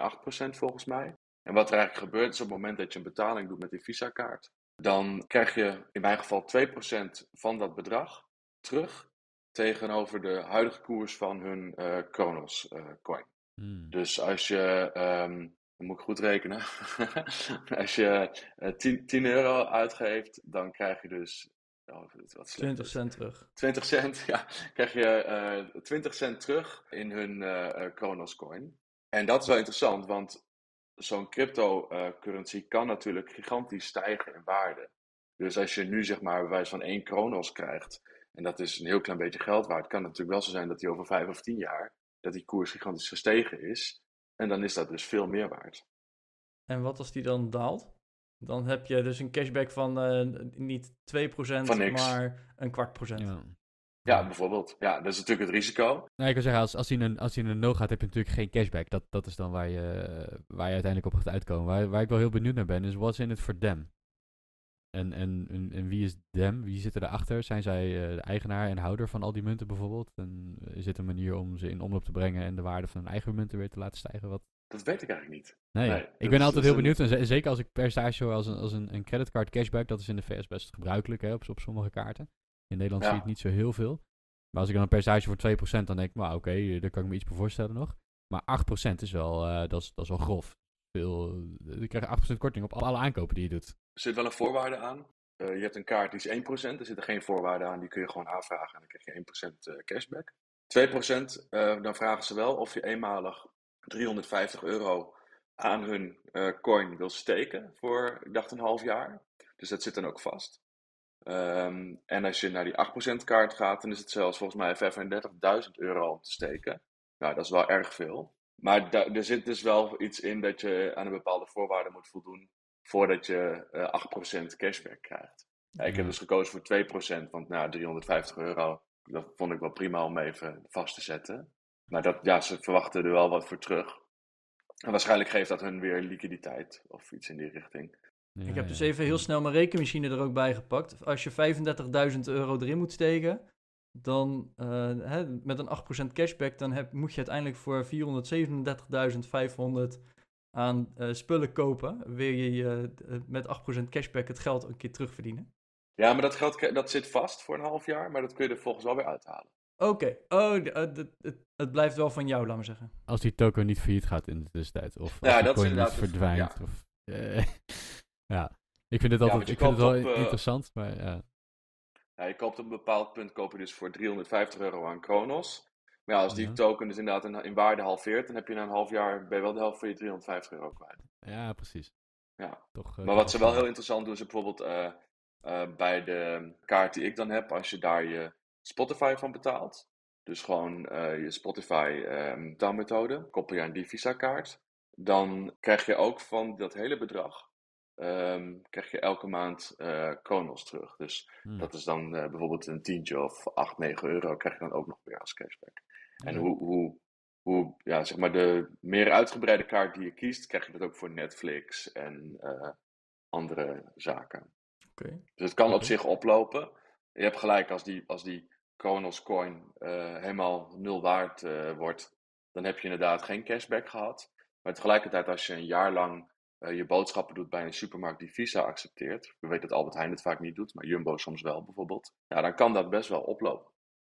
8% volgens mij. En wat er eigenlijk gebeurt is op het moment dat je een betaling doet met die Visa-kaart, dan krijg je in mijn geval 2% van dat bedrag terug tegenover de huidige koers van hun eh Kronos eh, coin. Hmm. Dus als je, ehm, dan moet ik goed rekenen, [laughs] als je eh, 10, 10 euro uitgeeft, dan krijg je dus, oh, wat slecht 20 is. cent terug. 20 cent, [laughs] ja, krijg je eh 20 cent terug in hun eh, eh, Kronos coin. En dat is wel interessant, want zo'n cryptocurrency kan natuurlijk gigantisch stijgen in waarde. Dus als je nu zeg maar bij wijze van één Kronos krijgt, en dat is een heel klein beetje geld waard, kan het natuurlijk wel zo zijn dat die over vijf of tien jaar, dat die koers gigantisch gestegen is. En dan is dat dus veel meer waard. En wat als die dan daalt? Dan heb je dus een cashback van eh, niet 2%, Van niks. maar een kwart procent. Ja. Ja, bijvoorbeeld. Ja, dat is natuurlijk het risico. Nou, ik wil zeggen, als, als hij in een, als hij in een no gaat, heb je natuurlijk geen cashback. Dat, dat is dan waar je, waar je uiteindelijk op gaat uitkomen. Waar, waar ik wel heel benieuwd naar ben, is what's in it for them? En, en, en, en wie is them? Wie zit erachter? Zijn zij eh, de eigenaar en houder van al die munten bijvoorbeeld? En is dit een manier om ze in omloop te brengen en de waarde van hun eigen munten weer te laten stijgen? Wat? Dat weet ik eigenlijk niet. Nee, Nee, ik ben altijd heel een- benieuwd. En ze- zeker als ik percentage hoor als een, als een, een creditcard cashback. Dat is in de VS best gebruikelijk hè, op, op sommige kaarten. In Nederland Ja. zie het niet zo heel veel. Maar als ik dan een percentage voor 2%, dan denk ik, nou oké, daar kan ik me iets bij voorstellen nog. Maar 8% is wel, eh, dat, is, dat is wel grof. Veel, eh, je krijgt 8% korting op alle aankopen die je doet. Er zit wel een voorwaarde aan. Eh, je hebt een kaart die is 1%, er zitten geen voorwaarden aan, die kun je gewoon aanvragen en dan krijg je 1% eh, cashback. 2% eh, dan vragen ze wel of je eenmalig 350 euro aan hun eh, coin wil steken voor, ik dacht, een half jaar. Dus dat zit dan ook vast. Ehm, en als je naar die 8% kaart gaat, dan is het zelfs volgens mij 35.000 euro om te steken. Nou, dat is wel erg veel. Maar er zit dus wel iets in dat je aan een bepaalde voorwaarde moet voldoen voordat je eh 8% cashback krijgt. Ja, ik heb Ja. dus gekozen voor 2%, want nou, 350 euro, dat vond ik wel prima om even vast te zetten. Maar dat, ja, ze verwachten er wel wat voor terug. En waarschijnlijk geeft dat hun weer liquiditeit of iets in die richting. Ja, Ik heb dus ja. even heel snel mijn rekenmachine er ook bij gepakt. Als je 35.000 euro erin moet steken, dan eh, hè, met een 8% cashback, dan heb, moet je uiteindelijk voor 437.500 aan eh, spullen kopen. Wil je je eh, met 8% cashback het geld een keer terugverdienen? Ja, maar dat geld dat zit vast voor een half jaar, maar dat kun je er volgens wel weer uithalen. Oké, oh, de- eh, de- het, het blijft wel van jou, laat maar zeggen. Als die token niet failliet gaat in de tussentijd. Of als Ja, die coin niet verdwijnt. ja. Of, eh, [laughs] ja, ik vind het altijd ik vind het wel op, eh, interessant. Maar ja, Ja, je koopt op een bepaald punt koop je dus voor 350 euro aan Kronos. Maar ja, als die Ja. token dus inderdaad in, in waarde halveert, dan heb je na een half jaar ben je wel de helft van je 350 euro kwijt. ja, precies. Ja. Toch, Maar wat ze wel wel- heel interessant doen, is bijvoorbeeld eh, eh, bij de kaart die ik dan heb, als je daar je Spotify van betaalt. Dus gewoon eh, je Spotify betaalmethode, koppel je aan die Visa-kaart. Dan krijg je ook van dat hele bedrag, ehm, krijg je elke maand eh Kronos terug. Dus Hmm. dat is dan eh, bijvoorbeeld een tientje of 8, 9 euro krijg je dan ook nog weer als cashback. En hoe, hoe, hoe, ja, zeg maar, de meer uitgebreide kaart die je kiest, krijg je dat ook voor Netflix en andere zaken. Oké. Dus het kan op zich oplopen. Je hebt gelijk, als die, als die Kronos coin eh, helemaal nul waard eh, wordt, dan heb je inderdaad geen cashback gehad. Maar tegelijkertijd, als je een jaar lang eh, je boodschappen doet bij een supermarkt die Visa accepteert, ik weet dat Albert Heijn het vaak niet doet, maar Jumbo soms wel bijvoorbeeld, ja, dan kan dat best wel oplopen.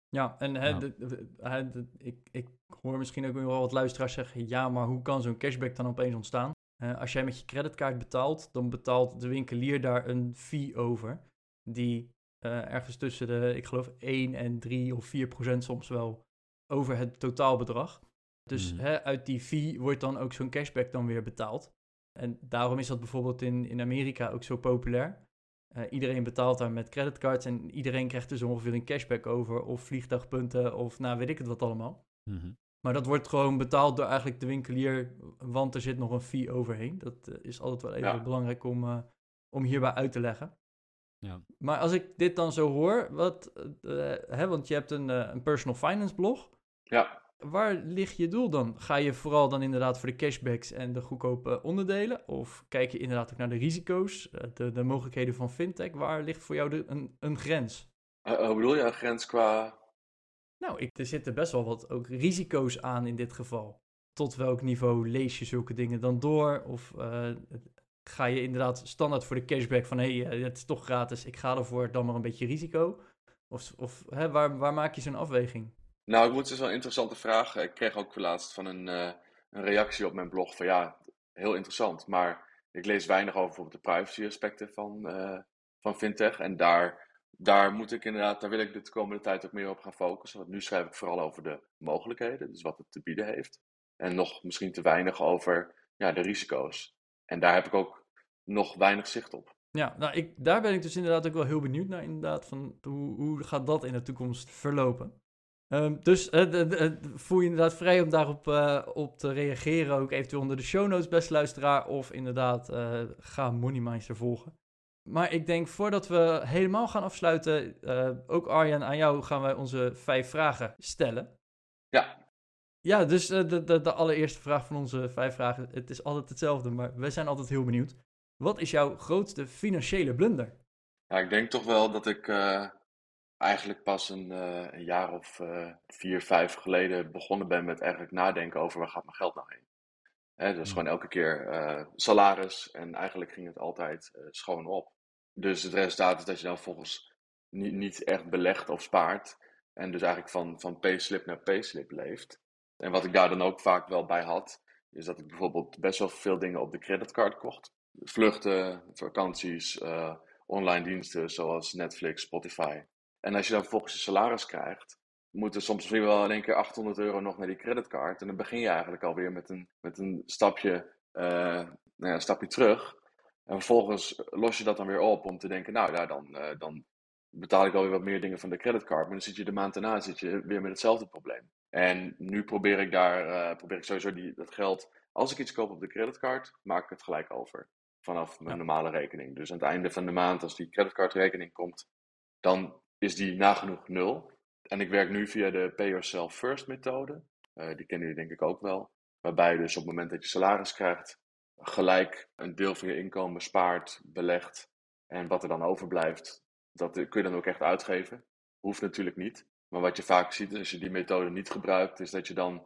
Ja, en hè, Ja. de- de- hè, de- ik, ik hoor misschien ook wel wat luisteraars zeggen: ja, maar hoe kan zo'n cashback dan opeens ontstaan? Als jij met je creditcard betaalt, dan betaalt de winkelier daar een fee over. Die eh, ergens tussen de, ik geloof, 1 en 3 of 4 procent soms wel over het totaalbedrag. Dus Mhm. hè, uit die fee wordt dan ook zo'n cashback dan weer betaald. En daarom is dat bijvoorbeeld in, in Amerika ook zo populair. Eh, iedereen betaalt daar met creditcards en iedereen krijgt dus ongeveer een cashback over. Of vliegtuigpunten of nou weet ik het wat allemaal. Mhm. Maar dat wordt gewoon betaald door eigenlijk de winkelier, want er zit nog een fee overheen. Dat eh, is altijd wel even Ja. belangrijk om, om hierbij uit te leggen. Ja. Maar als ik dit dan zo hoor, wat, eh, hè, want je hebt een, eh, een personal finance blog. Ja, Waar ligt je doel dan? Ga je vooral dan inderdaad voor de cashbacks en de goedkope onderdelen? Of kijk je inderdaad ook naar de risico's, eh, de, de mogelijkheden van fintech? Waar ligt voor jou de, een, een grens? Eh, hoe bedoel je een grens qua... Nou, ik, er zitten best wel wat ook risico's aan in dit geval. Tot welk niveau lees je zulke dingen dan door? Of eh, ga je inderdaad standaard voor de cashback van... hé, hey, het is toch gratis, ik ga ervoor, dan maar een beetje risico? Of, of hè, waar, waar maak je zo'n afweging? Nou, ik moet zeggen, wel een interessante vraag. Ik kreeg ook laatst van een, eh, een reactie op mijn blog van ja, heel interessant, maar ik lees weinig over de privacy aspecten van, eh, van fintech. En daar, daar moet ik inderdaad, daar wil ik de komende tijd ook meer op gaan focussen. Want nu schrijf ik vooral over de mogelijkheden, dus wat het te bieden heeft. En nog misschien te weinig over ja, de risico's. En daar heb ik ook nog weinig zicht op. Ja, nou, ik, daar ben ik dus inderdaad ook wel heel benieuwd naar, inderdaad, van hoe, hoe gaat dat in de toekomst verlopen? Ehm, dus eh, de- voel je inderdaad vrij om daarop eh, op te reageren, ook eventueel onder de show notes, beste luisteraar, of inderdaad, eh, ga Moneymeister volgen. Maar ik denk, voordat we helemaal gaan afsluiten, eh, ook Arjan, aan jou gaan wij onze vijf vragen stellen. Ja, dus eh, de, de, de allereerste vraag van onze vijf vragen, het is altijd hetzelfde, maar wij zijn altijd heel benieuwd. Wat is jouw grootste financiële blunder? Ja, ik denk toch wel dat ik eh, eigenlijk pas een, eh, een jaar of vier, vijf geleden begonnen ben met eigenlijk nadenken over waar gaat mijn geld nou heen. Hè, dus gewoon elke keer salaris en eigenlijk ging het altijd schoon op. Dus het resultaat is dat je dan volgens niet, niet echt belegt of spaart. En dus eigenlijk van, van payslip naar payslip leeft. En wat ik daar dan ook vaak wel bij had, is dat ik bijvoorbeeld best wel veel dingen op de creditcard kocht. Vluchten, vakanties, uh, online diensten zoals Netflix, Spotify. En als je dan vervolgens je salaris krijgt, moet er soms misschien wel in één keer 800 euro nog naar die creditcard. En dan begin je eigenlijk alweer met een, met een stapje, uh, nou ja, stapje terug. En vervolgens los je dat dan weer op om te denken, nou ja, dan, uh, dan betaal ik alweer wat meer dingen van de creditcard. Maar dan zit je de maand daarna zit je weer met hetzelfde probleem. En nu probeer ik daar, uh, probeer ik sowieso die, dat geld, als ik iets koop op de creditcard, maak ik het gelijk over. Vanaf mijn normale rekening. Dus aan het einde van de maand, als die creditcardrekening komt, dan is die nagenoeg nul. En ik werk nu via de Pay Yourself First methode. Uh, die kennen jullie denk ik ook wel. Waarbij je dus op het moment dat je salaris krijgt, gelijk een deel van je inkomen spaart, belegt. En wat er dan overblijft, dat kun je dan ook echt uitgeven. Hoeft natuurlijk niet. Maar wat je vaak ziet, als je die methode niet gebruikt, is dat je dan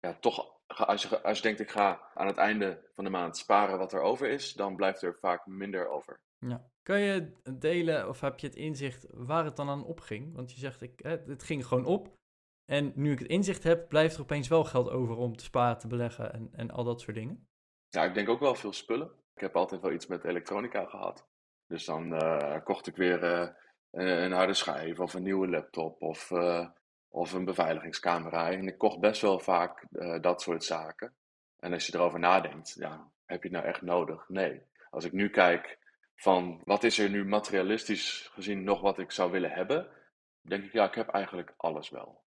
ja, toch, als je, als je denkt ik ga aan het einde van de maand sparen wat er over is, dan blijft er vaak minder over. Ja. Kan je delen of heb je het inzicht waar het dan aan opging? Want je zegt, ik, het ging gewoon op. En nu ik het inzicht heb, blijft er opeens wel geld over om te sparen, te beleggen en, en al dat soort dingen. Ja, ik denk ook wel veel spullen. Ik heb altijd wel iets met elektronica gehad. Dus dan uh, kocht ik weer uh, een harde schijf of een nieuwe laptop of, uh, of een beveiligingscamera. En ik kocht best wel vaak dat soort zaken. En als je erover nadenkt, ja, heb je het nou echt nodig? Nee. Als ik nu kijk van wat is er nu materialistisch gezien nog wat ik zou willen hebben, denk ik ja, ik heb eigenlijk alles wel.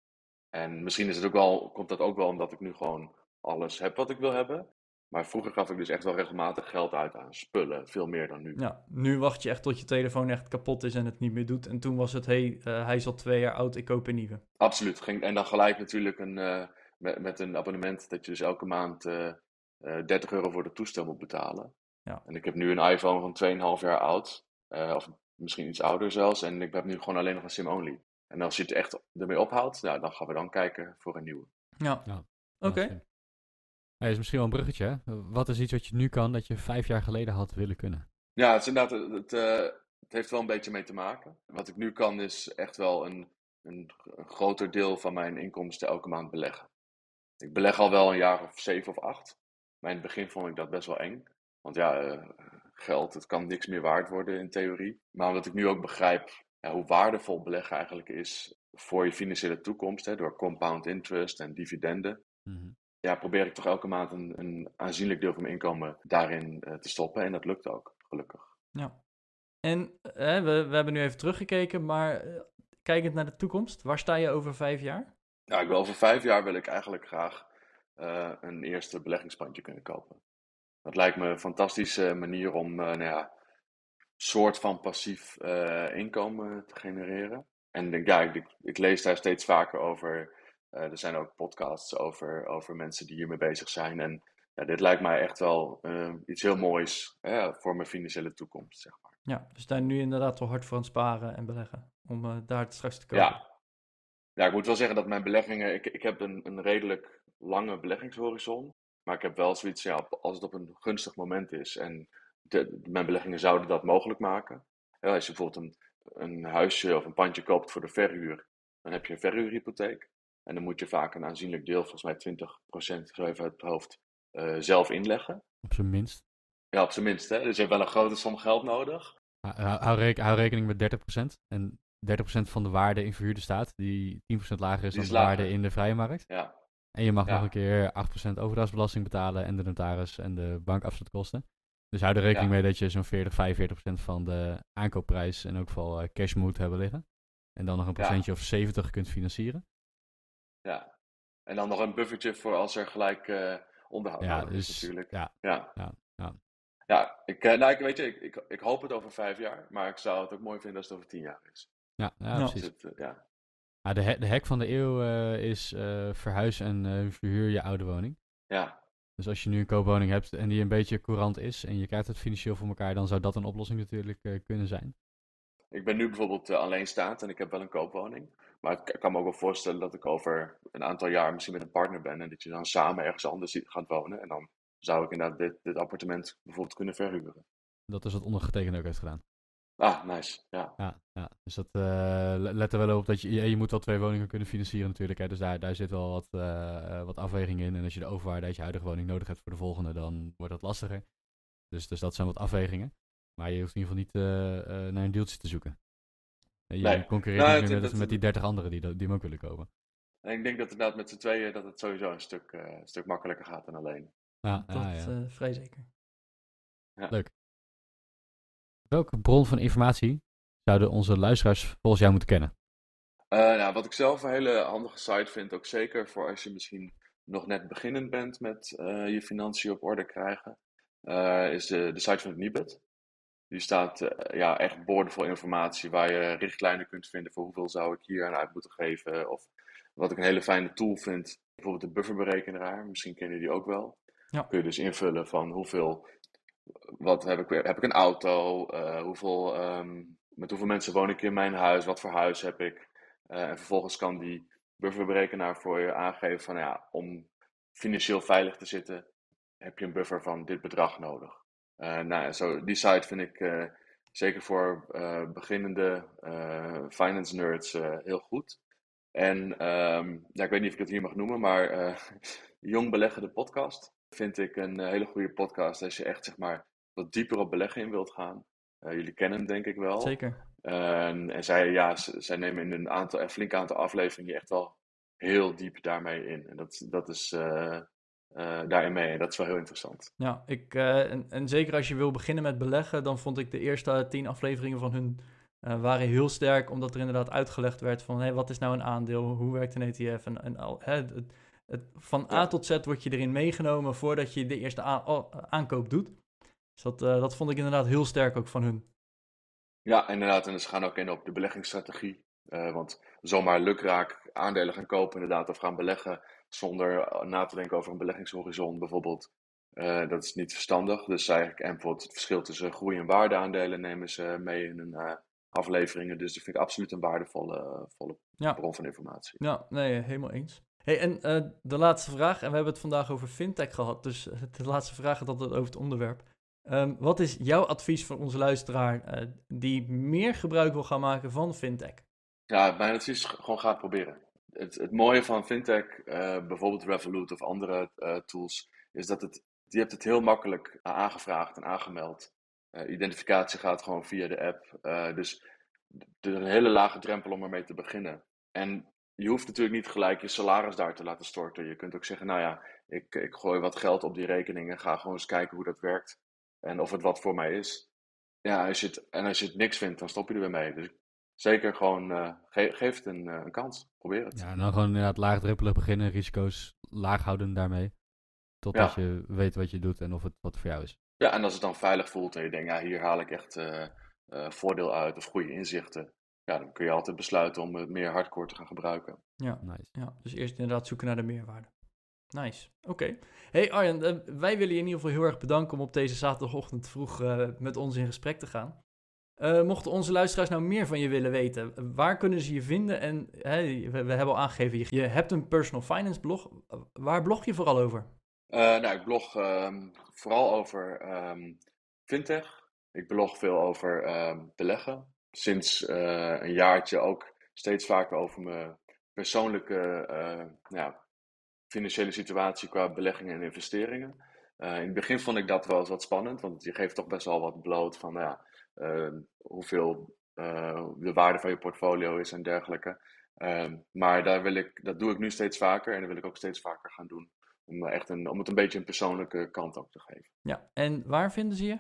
En misschien is het ook wel, komt dat ook wel omdat ik nu gewoon alles heb wat ik wil hebben. Maar vroeger gaf ik dus echt wel regelmatig geld uit aan spullen, veel meer dan nu. Ja, nu wacht je echt tot je telefoon echt kapot is en het niet meer doet. En toen was het, hey, uh, hij is al twee jaar oud, ik koop een nieuwe. Absoluut. Ging, en dan gelijk natuurlijk een, uh, met, met een abonnement dat je dus elke maand uh, 30 euro voor de toestel moet betalen. Ja. En ik heb nu een iPhone van 2,5 jaar oud, eh, of misschien iets ouder zelfs. En ik heb nu gewoon alleen nog een SIM-only. En als je het echt ermee ophoudt, nou, dan gaan we dan kijken voor een nieuwe. Ja, Ja. oké. Hey, is misschien wel een bruggetje. Hè? Wat is iets wat je nu kan dat je vijf jaar geleden had willen kunnen? Ja, het is inderdaad, het, uh, het heeft wel een beetje mee te maken. Wat ik nu kan is echt wel een, een, een, groter deel van mijn inkomsten elke maand beleggen. Ik beleg al wel een jaar of zeven of acht. Maar in het begin vond ik dat best wel eng. Want ja, uh, geld, het kan niks meer waard worden in theorie. Maar omdat ik nu ook begrijp ja, hoe waardevol beleggen eigenlijk is voor je financiële toekomst, hè, door compound interest en dividenden. Mm -hmm ja, probeer ik toch elke maand een, een aanzienlijk deel van mijn inkomen daarin uh, te stoppen. En dat lukt ook, gelukkig. Ja. En uh, we, we hebben nu even teruggekeken, maar uh, kijkend naar de toekomst, waar sta je over vijf jaar? Nou, ik wil over vijf jaar wil ik eigenlijk graag een eerste beleggingspandje kunnen kopen. Dat lijkt me een fantastische manier om, nou ja, soort van passief inkomen te genereren. En denk, ja, ik, ik lees daar steeds vaker over uh, er zijn ook podcasts over, over mensen die hiermee bezig zijn. En ja, dit lijkt mij echt wel uh, iets heel moois uh, voor mijn financiële toekomst, zeg maar. Ja, dus daar nu inderdaad wel hard voor aan het sparen en beleggen. Om daar straks te komen. Ja. ja, ik moet wel zeggen dat mijn beleggingen... Ik, ik heb een, een redelijk lange beleggingshorizon. Maar ik heb wel zoiets, ja, als het op een gunstig moment is... en de, mijn beleggingen zouden dat mogelijk maken. Ja, als je bijvoorbeeld een, een huisje of een pandje koopt voor de verhuur... dan heb je een verhuurhypotheek. En dan moet je vaak een aanzienlijk deel, volgens mij 20%, zo even uit het hoofd, uh, zelf inleggen. Op zijn minst. Ja, op zijn minst. Hè? Dus je hebt wel een grote som geld nodig. Hou, hou, reken, hou rekening met 30%. En 30% van de waarde in verhuurde staat, die 10% lager is dan de waarde in de vrije markt. Ja. En je mag ja. nog een keer 8% overdrachtsbelasting betalen en de notaris en de bankafzetkosten. Dus hou er rekening Ja. mee dat je zo'n 40, 45% van de aankoopprijs en ook wel eh, cash moet hebben liggen. En dan nog een Ja. procentje of 70 kunt financieren. Ja. En dan nog een buffertje voor als er gelijk eh, onderhoud Ja, nodig is dus natuurlijk. ja, Ja. ja, ja. Ja, ik, eh, nou, ik, weet je, ik, ik, ik hoop het over vijf jaar, maar ik zou het ook mooi vinden als het over tien jaar is. Ja, ja, Ja. Dus precies. het, eh, ja. Ja, de, he- de hack van de eeuw eh, is eh, verhuis en eh, verhuur je oude woning. ja, Dus als je nu een koopwoning hebt en die een beetje courant is en je krijgt het financieel voor elkaar, dan zou dat een oplossing natuurlijk eh, kunnen zijn. Ik ben nu bijvoorbeeld eh, alleenstaand en ik heb wel een koopwoning. Maar ik, kan me ook wel voorstellen dat ik over een aantal jaar misschien met een partner ben en dat je dan samen ergens anders gaat wonen. En dan zou ik inderdaad dit, dit appartement bijvoorbeeld kunnen verhuren. Dat is wat ondergetekende ook heeft gedaan. Ah, nice. Ja. Ja, ja. dus dat eh, le- let er wel op dat je, je, moet wel twee woningen kunnen financieren natuurlijk. Hè. Dus daar, daar zit wel wat, eh, wat afweging in. En als je de overwaarde uit je huidige woning nodig hebt voor de volgende, dan wordt dat lastiger. Dus, dus dat zijn wat afwegingen. Maar je hoeft in ieder geval niet eh, eh, naar een deeltje te zoeken. Je Nee. concurreert Nou, niet meer met, dat- met die 30 anderen die, die hem ook willen kopen. En ik denk dat inderdaad met z'n tweeën dat het sowieso een stuk, eh, een stuk makkelijker gaat dan alleen. Ja, Dat ja, ja. eh, vrij zeker. Welke bron van informatie zouden onze luisteraars volgens jou moeten kennen? Eh, nou, wat ik zelf een hele handige site vind, ook zeker voor als je misschien nog net beginnend bent met eh, je financiën op orde krijgen, eh, is de, de site van het Nibud. Die staat eh, ja, echt boordevol informatie waar je richtlijnen kunt vinden voor hoeveel zou ik hier aan uit moeten geven. Of wat ik een hele fijne tool vind, bijvoorbeeld de bufferberekenaar. Misschien ken je die ook wel. Ja. Kun je dus invullen van hoeveel, wat heb ik, heb ik een auto, eh, hoeveel, ehm, met hoeveel mensen woon ik in mijn huis, wat voor huis heb ik. Eh, en vervolgens kan die bufferberekenaar voor je aangeven van ja, om financieel veilig te zitten, heb je een buffer van dit bedrag nodig. Eh, nou, zo, die site vind ik eh, zeker voor eh, beginnende finance nerds heel goed. En ehm, ja, ik weet niet of ik het hier mag noemen, maar [laughs] Jong Beleggen de podcast vind ik een hele goede podcast als je echt zeg maar wat dieper op beleggen in wilt gaan. Jullie kennen hem denk ik wel. Zeker. En, en zij, ja, zij nemen in een, aantal, een flink aantal afleveringen echt wel heel diep daarmee in. En dat, dat is daarin mee. En dat is wel heel interessant. Ja, ik, eh, en, en zeker als je wil beginnen met beleggen, dan vond ik de eerste tien afleveringen van hun eh, waren heel sterk, omdat er inderdaad uitgelegd werd van hé, wat is nou een aandeel, hoe werkt een ETF en, en al, hè, het, het, van A tot Z word je erin meegenomen voordat je de eerste aankoop doet. Dus dat, dat vond ik inderdaad heel sterk ook van hun. Ja, inderdaad. En ze gaan ook in op de beleggingsstrategie. Want zomaar lukraak aandelen gaan kopen inderdaad of gaan beleggen zonder eh, na te denken over een beleggingshorizon bijvoorbeeld. eh, dat is niet verstandig. Dus eigenlijk, en bijvoorbeeld het verschil tussen groei- en waardeaandelen nemen ze mee in hun eh, afleveringen. Dus dat vind ik absoluut een waardevolle volle Ja. bron van informatie. Ja, nee, helemaal eens. Hey, en de laatste vraag, en we hebben het vandaag over fintech gehad, dus de laatste vraag gaat altijd over het onderwerp. Ehm, wat is jouw advies voor onze luisteraar die meer gebruik wil gaan maken van fintech? Ja, mijn advies is gewoon ga het proberen. Het, mooie van fintech, eh, bijvoorbeeld Revolut of andere eh, tools, is dat het, je hebt het heel makkelijk eh, aangevraagd en aangemeld. Eh, identificatie gaat gewoon via de app. dus er is een hele lage drempel om ermee te beginnen. En je hoeft natuurlijk niet gelijk je salaris daar te laten storten. Je kunt ook zeggen, nou ja, ik, ik gooi wat geld op die rekening en ga gewoon eens kijken hoe dat werkt. En of het wat voor mij is. Ja, als je het, en als je het niks vindt, dan stop je er weer mee. Dus zeker gewoon, eh, ge- geef het een, eh, een kans. Probeer het. Ja, en dan gewoon inderdaad laagdrempelig beginnen, risico's laag houden daarmee. Totdat Ja. je weet wat je doet en of het wat voor jou is. Ja, en als het dan veilig voelt en je denkt, ja, hier haal ik echt eh, eh, voordeel uit of goede inzichten. Ja, dan kun je altijd besluiten om het meer hardcore te gaan gebruiken. Ja, Nice. ja, dus eerst inderdaad zoeken naar de meerwaarde. Nice, oké. Hey Arjen, wij willen je in ieder geval heel erg bedanken om op deze zaterdagochtend vroeg eh, met ons in gesprek te gaan. Eh, mochten onze luisteraars nou meer van je willen weten, waar kunnen ze je vinden? En we, hebben al aangegeven, je, hebt een personal finance blog. Waar blog je vooral over? Eh, nou, ik blog ehm, vooral over ehm, fintech. Ik blog veel over ehm, beleggen. Sinds eh, een jaartje ook steeds vaker over mijn persoonlijke financiële situatie qua beleggingen en investeringen. In het begin vond ik dat wel eens wat spannend, want je geeft toch best wel wat bloot van nou ja, hoeveel eh, de waarde van je portfolio is en dergelijke. Ehm, maar daar wil ik, dat doe ik nu steeds vaker en dat wil ik ook steeds vaker gaan doen. Om, echt een, om het een beetje een persoonlijke kant ook te geven. Ja, en waar vinden ze je?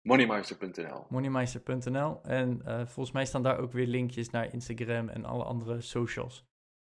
Moneymeister.nl. Moneymeister.nl. En eh, volgens mij staan daar ook weer linkjes naar Instagram en alle andere socials.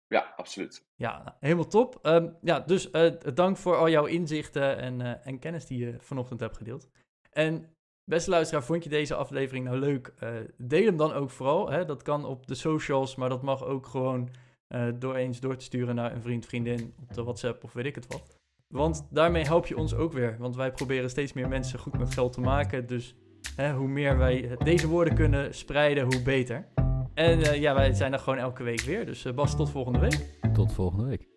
Ja, absoluut. Ja, helemaal top. Ehm, ja, dus eh, dank voor al jouw inzichten en, en kennis die je vanochtend hebt gedeeld. En beste luisteraar, vond je deze aflevering nou leuk? Eh, deel hem dan ook vooral. Hè? Dat kan op de socials, maar dat mag ook gewoon eh, door eens door te sturen naar een vriend, vriendin op de WhatsApp of weet ik het wat. Want daarmee help je ons ook weer. Want wij proberen steeds meer mensen goed met geld te maken. Dus hè, hoe meer wij deze woorden kunnen spreiden, hoe beter. En eh, ja, wij zijn er gewoon elke week weer. Dus eh, Bas, tot volgende week. Tot volgende week.